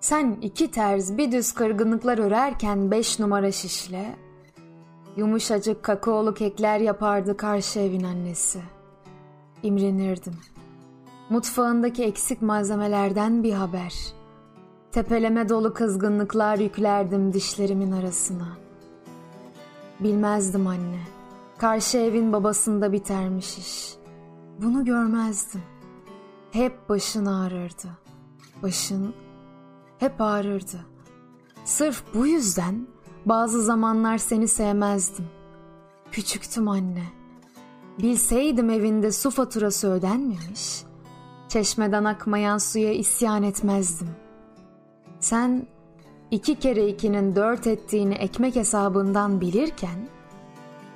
Sen iki terz bir düz kırgınlıklar örerken beş numara şişle, yumuşacık kakaolu kekler yapardı karşı evin annesi. İmrenirdim. Mutfağındaki eksik malzemelerden bir haber. Tepeleme dolu kızgınlıklar yüklerdim dişlerimin arasına. Bilmezdim anne. Karşı evin babasında bitermiş iş. Bunu görmezdim. Hep başın ağrırdı. Başın hep ağrırdı. Sırf bu yüzden bazı zamanlar seni sevmezdim. Küçüktüm anne. Bilseydim evinde su faturası ödenmemiş, çeşmeden akmayan suya isyan etmezdim. Sen iki kere ikinin dört ettiğini ekmek hesabından bilirken,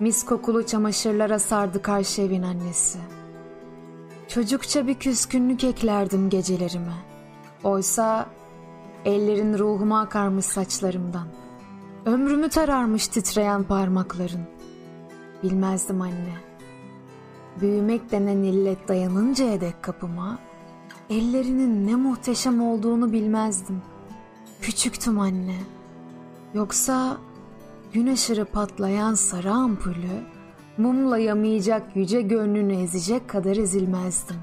mis kokulu çamaşırlara sardı karşı evin annesi. Çocukça bir küskünlük eklerdim gecelerime. Oysa ellerin ruhuma akarmış saçlarımdan. Ömrümü tararmış titreyen parmakların. Bilmezdim anne. Büyümek denen illet dayanıncaya dek kapıma, ellerinin ne muhteşem olduğunu bilmezdim. Küçüktüm anne. Yoksa gün ışırı patlayan sarı ampulü mumla yamayacak yüce gönlünü ezecek kadar ezilmezdim.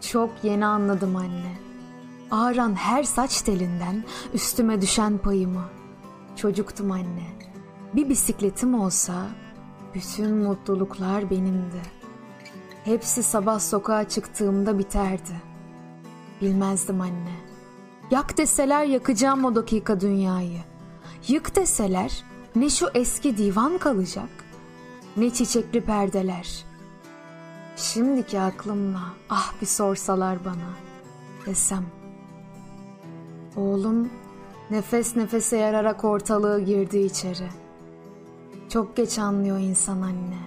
Çok yeni anladım anne. Ağıran her saç telinden üstüme düşen payımı. Çocuktum anne. Bir bisikletim olsa bütün mutluluklar benimdi. Hepsi sabah sokağa çıktığımda biterdi. Bilmezdim anne. Yak deseler yakacağım o dakika dünyayı. Yık deseler ne şu eski divan kalacak, ne çiçekli perdeler. Şimdiki aklımla ah bir sorsalar bana desem. Oğlum nefes nefese yararak ortalığı girdi içeri. Çok geç anlıyor insan anne.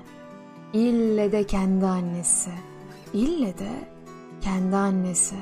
İlle de kendi annesi. İlle de kendi annesi.